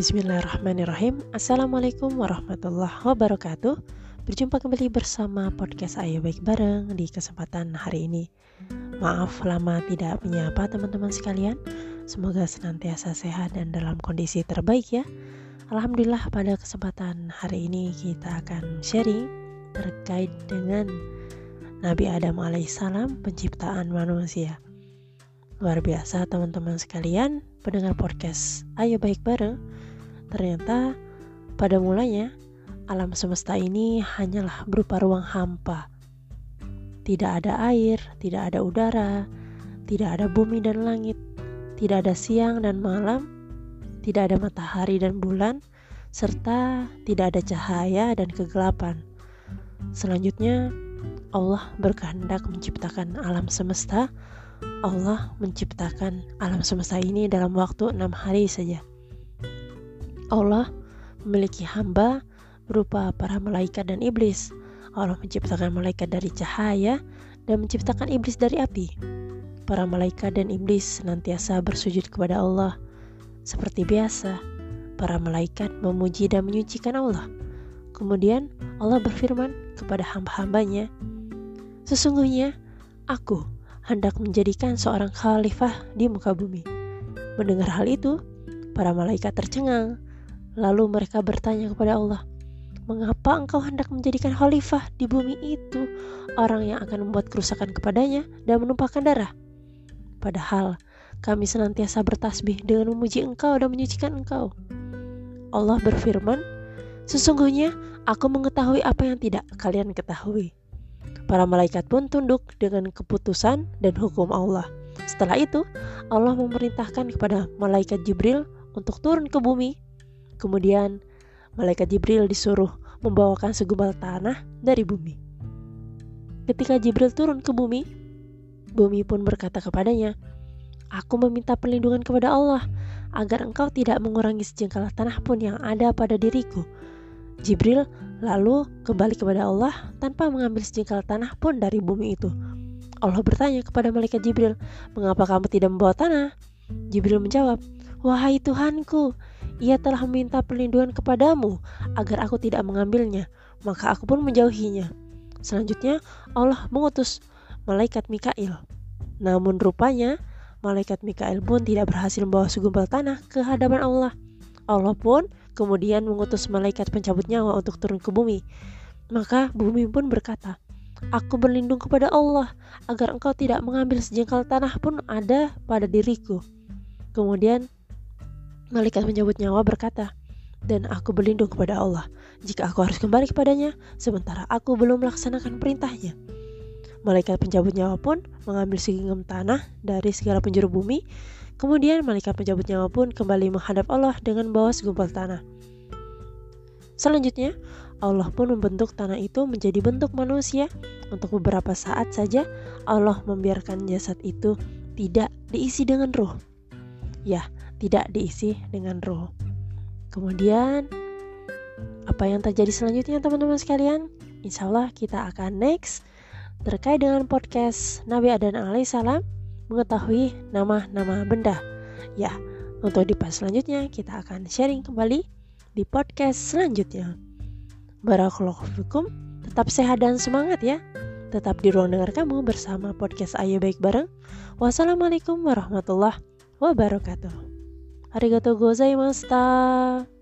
Bismillahirrahmanirrahim. Assalamualaikum warahmatullahi wabarakatuh. Berjumpa kembali bersama podcast Ayo Baik Bareng di kesempatan hari ini. Maaf lama tidak menyapa teman-teman sekalian. Semoga senantiasa sehat dan dalam kondisi terbaik ya. Alhamdulillah pada kesempatan hari ini kita akan sharing terkait dengan Nabi Adam alaihissalam penciptaan manusia. Luar biasa teman-teman sekalian pendengar podcast Ayo Baik Bareng Ternyata pada mulanya alam semesta ini hanyalah berupa ruang hampa. Tidak ada air, tidak ada udara, tidak ada bumi dan langit Tidak ada siang dan malam, tidak ada matahari dan bulan Serta tidak ada cahaya dan kegelapan. Selanjutnya Allah berkehendak menciptakan alam semesta. Allah menciptakan alam semesta ini dalam waktu enam hari saja. Allah memiliki hamba berupa para malaikat dan iblis. Allah menciptakan malaikat dari cahaya dan menciptakan iblis dari api. Para malaikat dan iblis senantiasa bersujud kepada Allah. Seperti biasa, para malaikat memuji dan menyucikan Allah. Kemudian Allah berfirman kepada hamba-hambanya, Sesungguhnya aku hendak menjadikan seorang khalifah di muka bumi. Mendengar hal itu, para malaikat tercengang. Lalu mereka bertanya kepada Allah, "Mengapa engkau hendak menjadikan khalifah di bumi itu orang yang akan membuat kerusakan kepadanya dan menumpahkan darah?" Padahal kami senantiasa bertasbih dengan memuji engkau dan menyucikan engkau. Allah berfirman, Sesungguhnya aku mengetahui apa yang tidak kalian ketahui. Para malaikat pun tunduk dengan keputusan dan hukum Allah. Setelah itu, Allah memerintahkan kepada malaikat Jibril untuk turun ke bumi. Kemudian, malaikat Jibril disuruh membawakan segumpal tanah dari bumi. Ketika Jibril turun ke bumi, bumi pun berkata kepadanya, "Aku meminta perlindungan kepada Allah agar engkau tidak mengurangi sejengkal tanah pun yang ada pada diriku." Jibril lalu kembali kepada Allah tanpa mengambil sejengkal tanah pun dari bumi itu. Allah bertanya kepada malaikat Jibril, "Mengapa kamu tidak membawa tanah?" Jibril menjawab, "Wahai Tuhanku, ia telah meminta perlindungan kepadamu agar aku tidak mengambilnya, maka aku pun menjauhinya." Selanjutnya, Allah mengutus malaikat Mikail. Namun rupanya, malaikat Mikail pun tidak berhasil membawa segumpal tanah ke hadapan Allah. Allah pun kemudian mengutus malaikat pencabut nyawa untuk turun ke bumi. Maka bumi pun berkata, Aku berlindung kepada Allah agar engkau tidak mengambil sejengkal tanah pun ada pada diriku. Kemudian malaikat pencabut nyawa berkata, dan aku berlindung kepada Allah jika aku harus kembali kepadanya sementara aku belum melaksanakan perintahnya. Malaikat pencabut nyawa pun mengambil segenggam tanah dari segala penjuru bumi Kemudian malaikat pencabut nyawa pun kembali menghadap Allah dengan bawa segumpal tanah. Selanjutnya, Allah pun membentuk tanah itu menjadi bentuk manusia. Untuk beberapa saat saja, Allah membiarkan jasad itu tidak diisi dengan roh. Ya, tidak diisi dengan roh. Kemudian, apa yang terjadi selanjutnya teman-teman sekalian? Insya Allah kita akan next terkait dengan podcast Nabi Adam alaihissalam mengetahui nama-nama benda. Ya, untuk di pas selanjutnya kita akan sharing kembali di podcast selanjutnya. Barakallahu fikum, tetap sehat dan semangat ya. Tetap di ruang dengar kamu bersama podcast Ayo Baik Bareng. Wassalamualaikum warahmatullahi wabarakatuh. ありがとうございました。